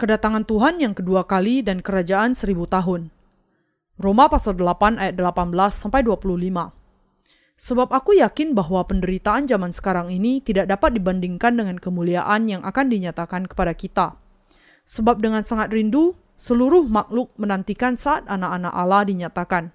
kedatangan Tuhan yang kedua kali dan kerajaan seribu tahun. Roma pasal 8 ayat 18 sampai 25. Sebab aku yakin bahwa penderitaan zaman sekarang ini tidak dapat dibandingkan dengan kemuliaan yang akan dinyatakan kepada kita. Sebab dengan sangat rindu, seluruh makhluk menantikan saat anak-anak Allah dinyatakan.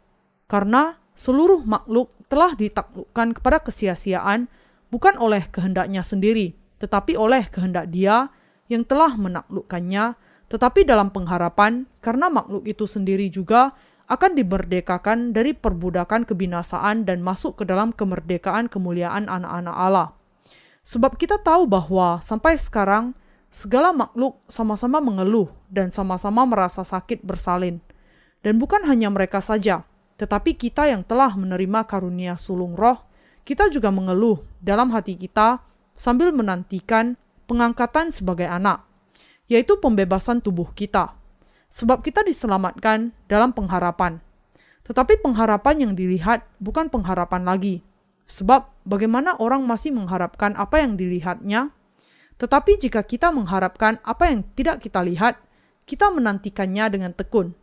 Karena seluruh makhluk telah ditaklukkan kepada kesia-siaan bukan oleh kehendaknya sendiri, tetapi oleh kehendak dia yang telah menaklukkannya, tetapi dalam pengharapan karena makhluk itu sendiri juga akan dimerdekakan dari perbudakan kebinasaan dan masuk ke dalam kemerdekaan kemuliaan anak-anak Allah. Sebab kita tahu bahwa sampai sekarang segala makhluk sama-sama mengeluh dan sama-sama merasa sakit bersalin. Dan bukan hanya mereka saja, tetapi kita yang telah menerima karunia sulung roh, kita juga mengeluh dalam hati kita sambil menantikan pengangkatan sebagai anak, yaitu pembebasan tubuh kita. Sebab kita diselamatkan dalam pengharapan. Tetapi pengharapan yang dilihat bukan pengharapan lagi. Sebab bagaimana orang masih mengharapkan apa yang dilihatnya? Tetapi jika kita mengharapkan apa yang tidak kita lihat, kita menantikannya dengan tekun.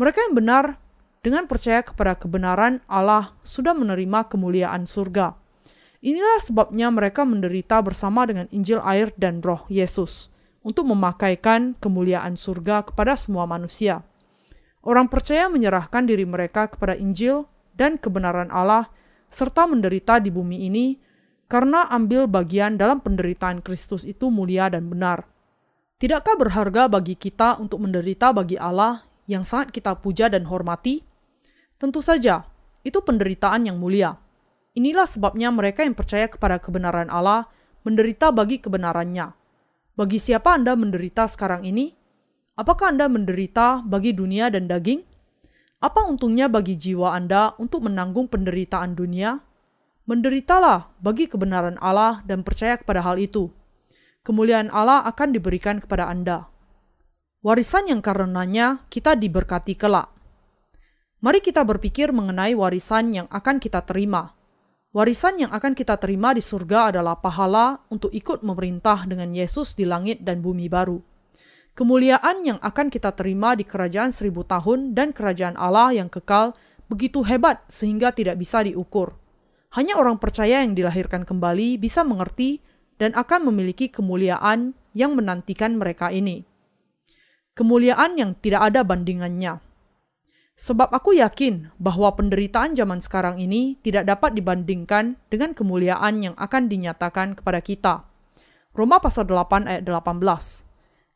Mereka yang benar dengan percaya kepada kebenaran Allah sudah menerima kemuliaan surga Inilah sebabnya mereka menderita bersama dengan Injil air dan roh Yesus untuk memakaikan kemuliaan surga kepada semua manusia. Orang percaya menyerahkan diri mereka kepada Injil dan kebenaran Allah serta menderita di bumi ini karena ambil bagian dalam penderitaan Kristus itu mulia dan benar. Tidakkah berharga bagi kita untuk menderita bagi Allah yang sangat kita puja dan hormati? Tentu saja, itu penderitaan yang mulia. Inilah sebabnya mereka yang percaya kepada kebenaran Allah menderita bagi kebenarannya. Bagi siapa Anda menderita sekarang ini? Apakah Anda menderita bagi dunia dan daging? Apa untungnya bagi jiwa Anda untuk menanggung penderitaan dunia? Menderitalah bagi kebenaran Allah dan percaya kepada hal itu. Kemuliaan Allah akan diberikan kepada Anda. Warisan yang karenanya kita diberkati kelak. Mari kita berpikir mengenai warisan yang akan kita terima Warisan yang akan kita terima di surga adalah pahala untuk ikut memerintah dengan Yesus di langit dan bumi baru. Kemuliaan yang akan kita terima di kerajaan seribu tahun dan kerajaan Allah yang kekal begitu hebat sehingga tidak bisa diukur. Hanya orang percaya yang dilahirkan kembali bisa mengerti dan akan memiliki kemuliaan yang menantikan mereka ini. Kemuliaan yang tidak ada bandingannya. Sebab aku yakin bahwa penderitaan zaman sekarang ini tidak dapat dibandingkan dengan kemuliaan yang akan dinyatakan kepada kita. Roma pasal 8 ayat 18.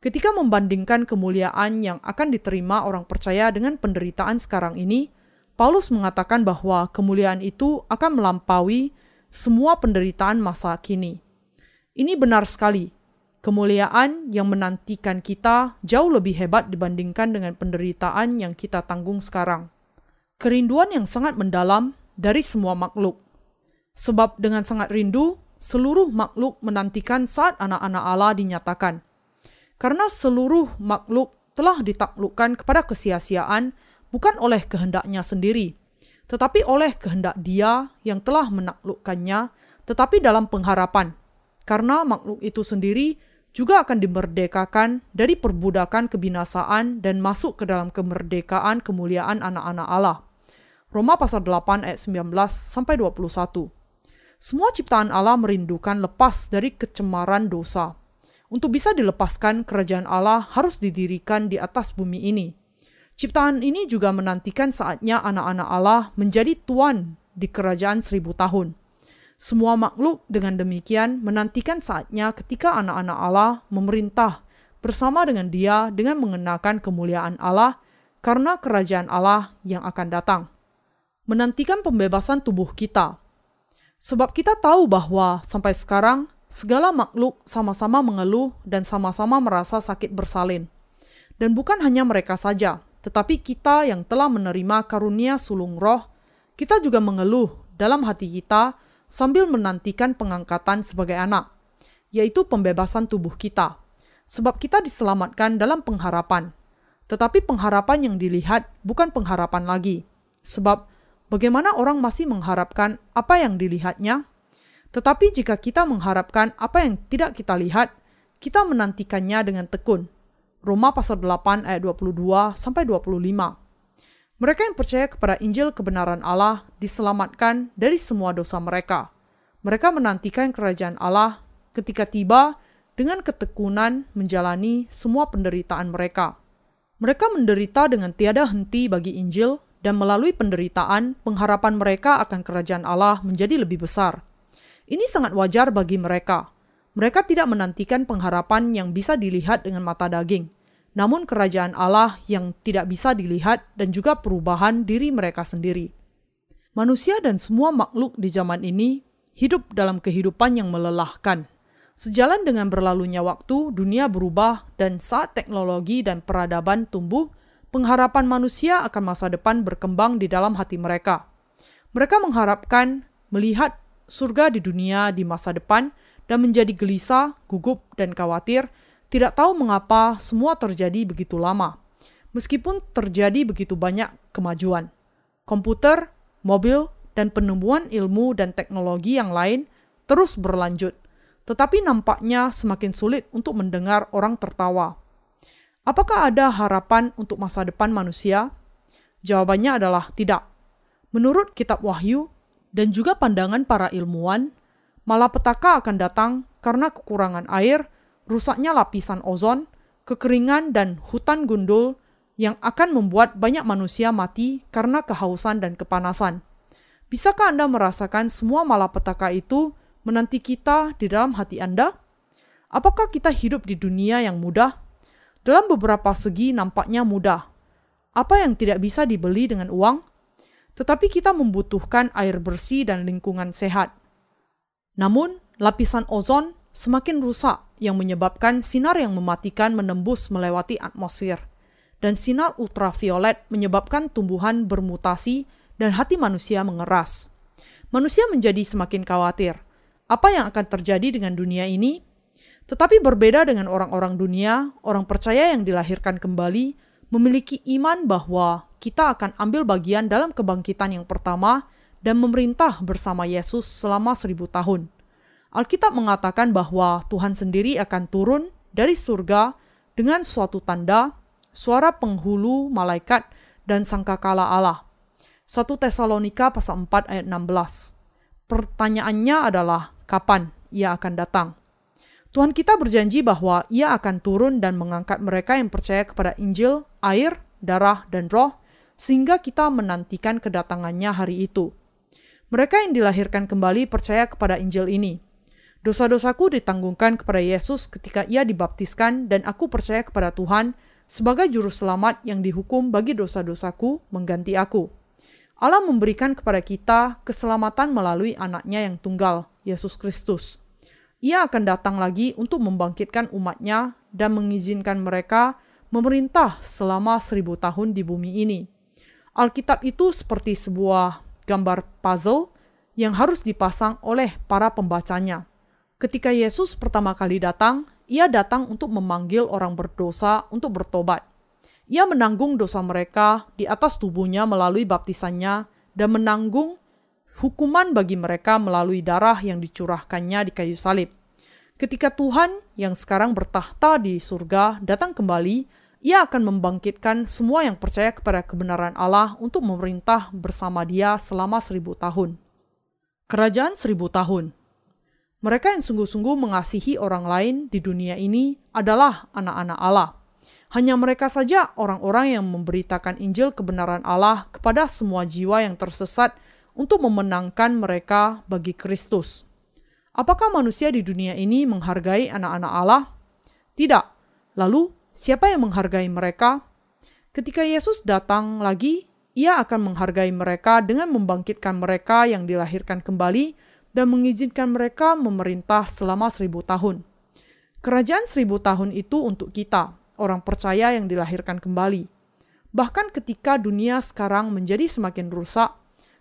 Ketika membandingkan kemuliaan yang akan diterima orang percaya dengan penderitaan sekarang ini, Paulus mengatakan bahwa kemuliaan itu akan melampaui semua penderitaan masa kini. Ini benar sekali, Kemuliaan yang menantikan kita jauh lebih hebat dibandingkan dengan penderitaan yang kita tanggung sekarang. Kerinduan yang sangat mendalam dari semua makhluk. Sebab dengan sangat rindu, seluruh makhluk menantikan saat anak-anak Allah dinyatakan. Karena seluruh makhluk telah ditaklukkan kepada kesia-siaan bukan oleh kehendaknya sendiri, tetapi oleh kehendak dia yang telah menaklukkannya, tetapi dalam pengharapan. Karena makhluk itu sendiri juga akan dimerdekakan dari perbudakan kebinasaan dan masuk ke dalam kemerdekaan kemuliaan anak-anak Allah. Roma pasal 8 ayat 19 sampai 21. Semua ciptaan Allah merindukan lepas dari kecemaran dosa. Untuk bisa dilepaskan, kerajaan Allah harus didirikan di atas bumi ini. Ciptaan ini juga menantikan saatnya anak-anak Allah menjadi tuan di kerajaan seribu tahun. Semua makhluk dengan demikian menantikan saatnya ketika anak-anak Allah memerintah bersama dengan Dia dengan mengenakan kemuliaan Allah karena kerajaan Allah yang akan datang. Menantikan pembebasan tubuh kita. Sebab kita tahu bahwa sampai sekarang segala makhluk sama-sama mengeluh dan sama-sama merasa sakit bersalin. Dan bukan hanya mereka saja, tetapi kita yang telah menerima karunia sulung roh, kita juga mengeluh dalam hati kita sambil menantikan pengangkatan sebagai anak, yaitu pembebasan tubuh kita. Sebab kita diselamatkan dalam pengharapan. Tetapi pengharapan yang dilihat bukan pengharapan lagi. Sebab bagaimana orang masih mengharapkan apa yang dilihatnya? Tetapi jika kita mengharapkan apa yang tidak kita lihat, kita menantikannya dengan tekun. Roma pasal 8 ayat 22 sampai 25. Mereka yang percaya kepada Injil kebenaran Allah diselamatkan dari semua dosa mereka. Mereka menantikan kerajaan Allah ketika tiba dengan ketekunan menjalani semua penderitaan mereka. Mereka menderita dengan tiada henti bagi Injil dan melalui penderitaan, pengharapan mereka akan kerajaan Allah menjadi lebih besar. Ini sangat wajar bagi mereka. Mereka tidak menantikan pengharapan yang bisa dilihat dengan mata daging, namun kerajaan Allah yang tidak bisa dilihat dan juga perubahan diri mereka sendiri. Manusia dan semua makhluk di zaman ini hidup dalam kehidupan yang melelahkan. Sejalan dengan berlalunya waktu, dunia berubah dan saat teknologi dan peradaban tumbuh, pengharapan manusia akan masa depan berkembang di dalam hati mereka. Mereka mengharapkan melihat surga di dunia di masa depan dan menjadi gelisah, gugup, dan khawatir, tidak tahu mengapa semua terjadi begitu lama. Meskipun terjadi begitu banyak kemajuan, komputer, mobil, dan penemuan ilmu dan teknologi yang lain terus berlanjut, tetapi nampaknya semakin sulit untuk mendengar orang tertawa Apakah ada harapan untuk masa depan manusia? Jawabannya adalah tidak. Menurut kitab Wahyu dan juga pandangan para ilmuwan, malapetaka akan datang karena kekurangan air, rusaknya lapisan ozon, kekeringan dan hutan gundul yang akan membuat banyak manusia mati karena kehausan dan kepanasan. Bisakah Anda merasakan semua malapetaka itu menanti kita di dalam hati Anda? Apakah kita hidup di dunia yang mudah? Dalam beberapa segi nampaknya mudah. Apa yang tidak bisa dibeli dengan uang? Tetapi kita membutuhkan air bersih dan lingkungan sehat. Namun, lapisan ozon semakin rusak yang menyebabkan sinar yang mematikan menembus melewati atmosfer. Dan sinar ultraviolet menyebabkan tumbuhan bermutasi dan hati manusia mengeras. Manusia menjadi semakin khawatir. Apa yang akan terjadi dengan dunia ini tetapi berbeda dengan orang-orang dunia, orang percaya yang dilahirkan kembali memiliki iman bahwa kita akan ambil bagian dalam kebangkitan yang pertama dan memerintah bersama Yesus selama seribu tahun. Alkitab mengatakan bahwa Tuhan sendiri akan turun dari surga dengan suatu tanda, suara penghulu malaikat, dan sangkakala Allah. 1 Tesalonika pasal 4 ayat 16. Pertanyaannya adalah kapan ia akan datang? Tuhan kita berjanji bahwa Ia akan turun dan mengangkat mereka yang percaya kepada Injil, air, darah, dan roh, sehingga kita menantikan kedatangannya hari itu. Mereka yang dilahirkan kembali percaya kepada Injil ini. Dosa-dosaku ditanggungkan kepada Yesus ketika ia dibaptiskan dan aku percaya kepada Tuhan sebagai juru selamat yang dihukum bagi dosa-dosaku mengganti aku. Allah memberikan kepada kita keselamatan melalui anaknya yang tunggal, Yesus Kristus ia akan datang lagi untuk membangkitkan umatnya dan mengizinkan mereka memerintah selama seribu tahun di bumi ini. Alkitab itu seperti sebuah gambar puzzle yang harus dipasang oleh para pembacanya. Ketika Yesus pertama kali datang, ia datang untuk memanggil orang berdosa untuk bertobat. Ia menanggung dosa mereka di atas tubuhnya melalui baptisannya dan menanggung hukuman bagi mereka melalui darah yang dicurahkannya di kayu salib. Ketika Tuhan yang sekarang bertahta di surga datang kembali, ia akan membangkitkan semua yang percaya kepada kebenaran Allah untuk memerintah bersama dia selama seribu tahun. Kerajaan seribu tahun Mereka yang sungguh-sungguh mengasihi orang lain di dunia ini adalah anak-anak Allah. Hanya mereka saja orang-orang yang memberitakan Injil kebenaran Allah kepada semua jiwa yang tersesat untuk memenangkan mereka bagi Kristus. Apakah manusia di dunia ini menghargai anak-anak Allah? Tidak. Lalu, siapa yang menghargai mereka? Ketika Yesus datang lagi, ia akan menghargai mereka dengan membangkitkan mereka yang dilahirkan kembali dan mengizinkan mereka memerintah selama seribu tahun. Kerajaan seribu tahun itu untuk kita, orang percaya yang dilahirkan kembali. Bahkan ketika dunia sekarang menjadi semakin rusak,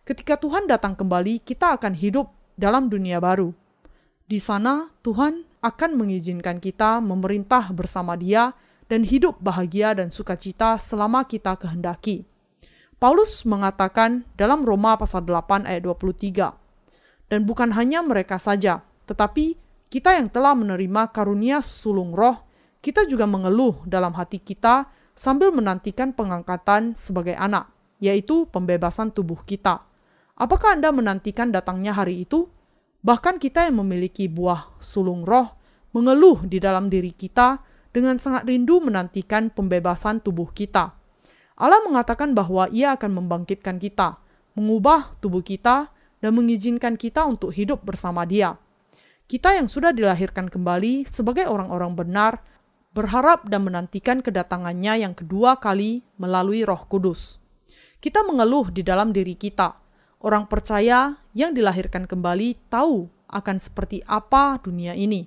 ketika Tuhan datang kembali, kita akan hidup dalam dunia baru. Di sana, Tuhan akan mengizinkan kita memerintah bersama Dia dan hidup bahagia dan sukacita selama kita kehendaki. Paulus mengatakan dalam Roma pasal 8 ayat 23, dan bukan hanya mereka saja, tetapi kita yang telah menerima karunia sulung roh, kita juga mengeluh dalam hati kita sambil menantikan pengangkatan sebagai anak, yaitu pembebasan tubuh kita. Apakah Anda menantikan datangnya hari itu? Bahkan kita yang memiliki buah sulung roh mengeluh di dalam diri kita dengan sangat rindu menantikan pembebasan tubuh kita. Allah mengatakan bahwa Ia akan membangkitkan kita, mengubah tubuh kita, dan mengizinkan kita untuk hidup bersama Dia. Kita yang sudah dilahirkan kembali sebagai orang-orang benar, berharap dan menantikan kedatangannya yang kedua kali melalui Roh Kudus. Kita mengeluh di dalam diri kita. Orang percaya yang dilahirkan kembali tahu akan seperti apa dunia ini.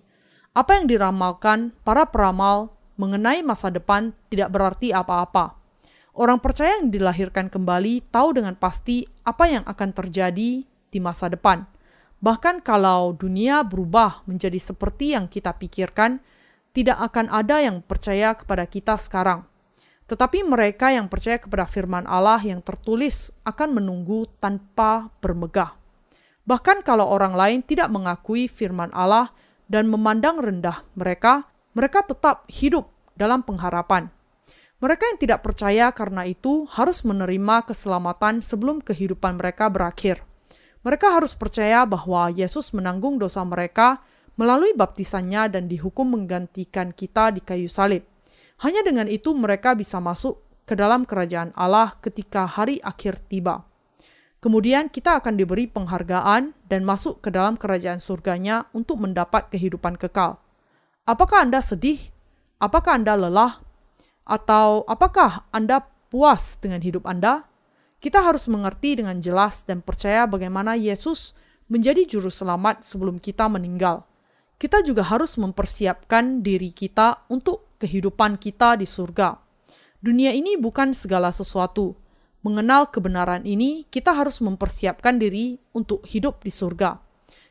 Apa yang diramalkan para peramal mengenai masa depan tidak berarti apa-apa. Orang percaya yang dilahirkan kembali tahu dengan pasti apa yang akan terjadi di masa depan Bahkan kalau dunia berubah menjadi seperti yang kita pikirkan, tidak akan ada yang percaya kepada kita sekarang. Tetapi mereka yang percaya kepada firman Allah yang tertulis akan menunggu tanpa bermegah. Bahkan kalau orang lain tidak mengakui firman Allah dan memandang rendah mereka, mereka tetap hidup dalam pengharapan. Mereka yang tidak percaya karena itu harus menerima keselamatan sebelum kehidupan mereka berakhir. Mereka harus percaya bahwa Yesus menanggung dosa mereka melalui baptisannya dan dihukum menggantikan kita di kayu salib. Hanya dengan itu mereka bisa masuk ke dalam kerajaan Allah ketika hari akhir tiba. Kemudian kita akan diberi penghargaan dan masuk ke dalam kerajaan surganya untuk mendapat kehidupan kekal. Apakah Anda sedih? Apakah Anda lelah? Atau apakah Anda puas dengan hidup Anda? Kita harus mengerti dengan jelas dan percaya bagaimana Yesus menjadi juru selamat sebelum kita meninggal. Kita juga harus mempersiapkan diri kita untuk kehidupan kita di surga. Dunia ini bukan segala sesuatu. Mengenal kebenaran ini, kita harus mempersiapkan diri untuk hidup di surga.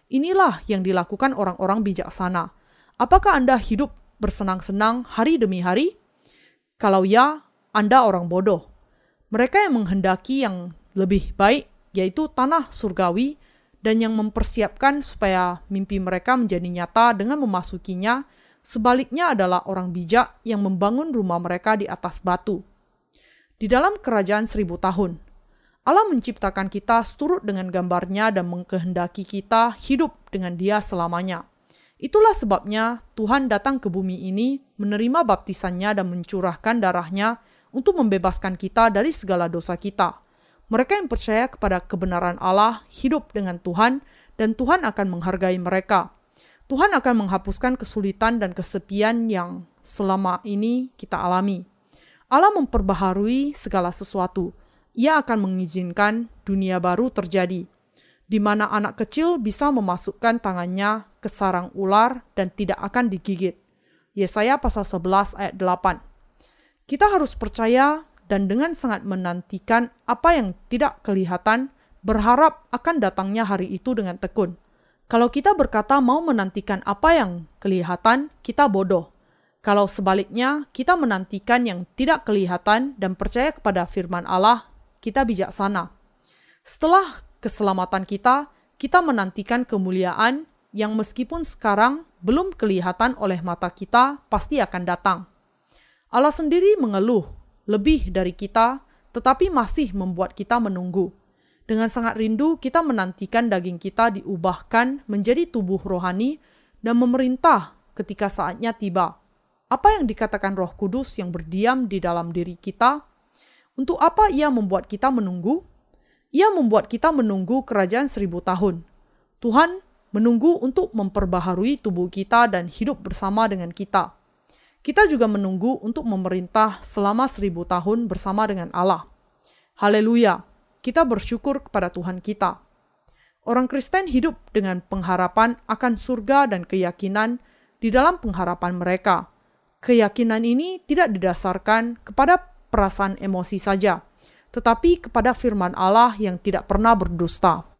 Inilah yang dilakukan orang-orang bijaksana. Apakah Anda hidup bersenang-senang hari demi hari? Kalau ya, Anda orang bodoh. Mereka yang menghendaki yang lebih baik, yaitu tanah surgawi, dan yang mempersiapkan supaya mimpi mereka menjadi nyata dengan memasukinya, sebaliknya adalah orang bijak yang membangun rumah mereka di atas batu. Di dalam kerajaan seribu tahun, Allah menciptakan kita seturut dengan gambarnya dan mengkehendaki kita hidup dengan dia selamanya. Itulah sebabnya Tuhan datang ke bumi ini, menerima baptisannya dan mencurahkan darahnya untuk membebaskan kita dari segala dosa kita. Mereka yang percaya kepada kebenaran Allah hidup dengan Tuhan, dan Tuhan akan menghargai mereka. Tuhan akan menghapuskan kesulitan dan kesepian yang selama ini kita alami. Allah memperbaharui segala sesuatu. Ia akan mengizinkan dunia baru terjadi, di mana anak kecil bisa memasukkan tangannya ke sarang ular dan tidak akan digigit. Yesaya pasal 11 ayat 8. Kita harus percaya dan dengan sangat menantikan apa yang tidak kelihatan, berharap akan datangnya hari itu dengan tekun. Kalau kita berkata mau menantikan apa yang kelihatan, kita bodoh. Kalau sebaliknya, kita menantikan yang tidak kelihatan dan percaya kepada firman Allah, kita bijaksana. Setelah keselamatan kita, kita menantikan kemuliaan yang meskipun sekarang belum kelihatan oleh mata kita, pasti akan datang. Allah sendiri mengeluh lebih dari kita, tetapi masih membuat kita menunggu. Dengan sangat rindu, kita menantikan daging kita diubahkan menjadi tubuh rohani dan memerintah ketika saatnya tiba. Apa yang dikatakan Roh Kudus yang berdiam di dalam diri kita? Untuk apa ia membuat kita menunggu? Ia membuat kita menunggu kerajaan seribu tahun. Tuhan menunggu untuk memperbaharui tubuh kita dan hidup bersama dengan kita. Kita juga menunggu untuk memerintah selama seribu tahun bersama dengan Allah. Haleluya, kita bersyukur kepada Tuhan kita. Orang Kristen hidup dengan pengharapan akan surga dan keyakinan di dalam pengharapan mereka. Keyakinan ini tidak didasarkan kepada perasaan emosi saja, tetapi kepada firman Allah yang tidak pernah berdusta.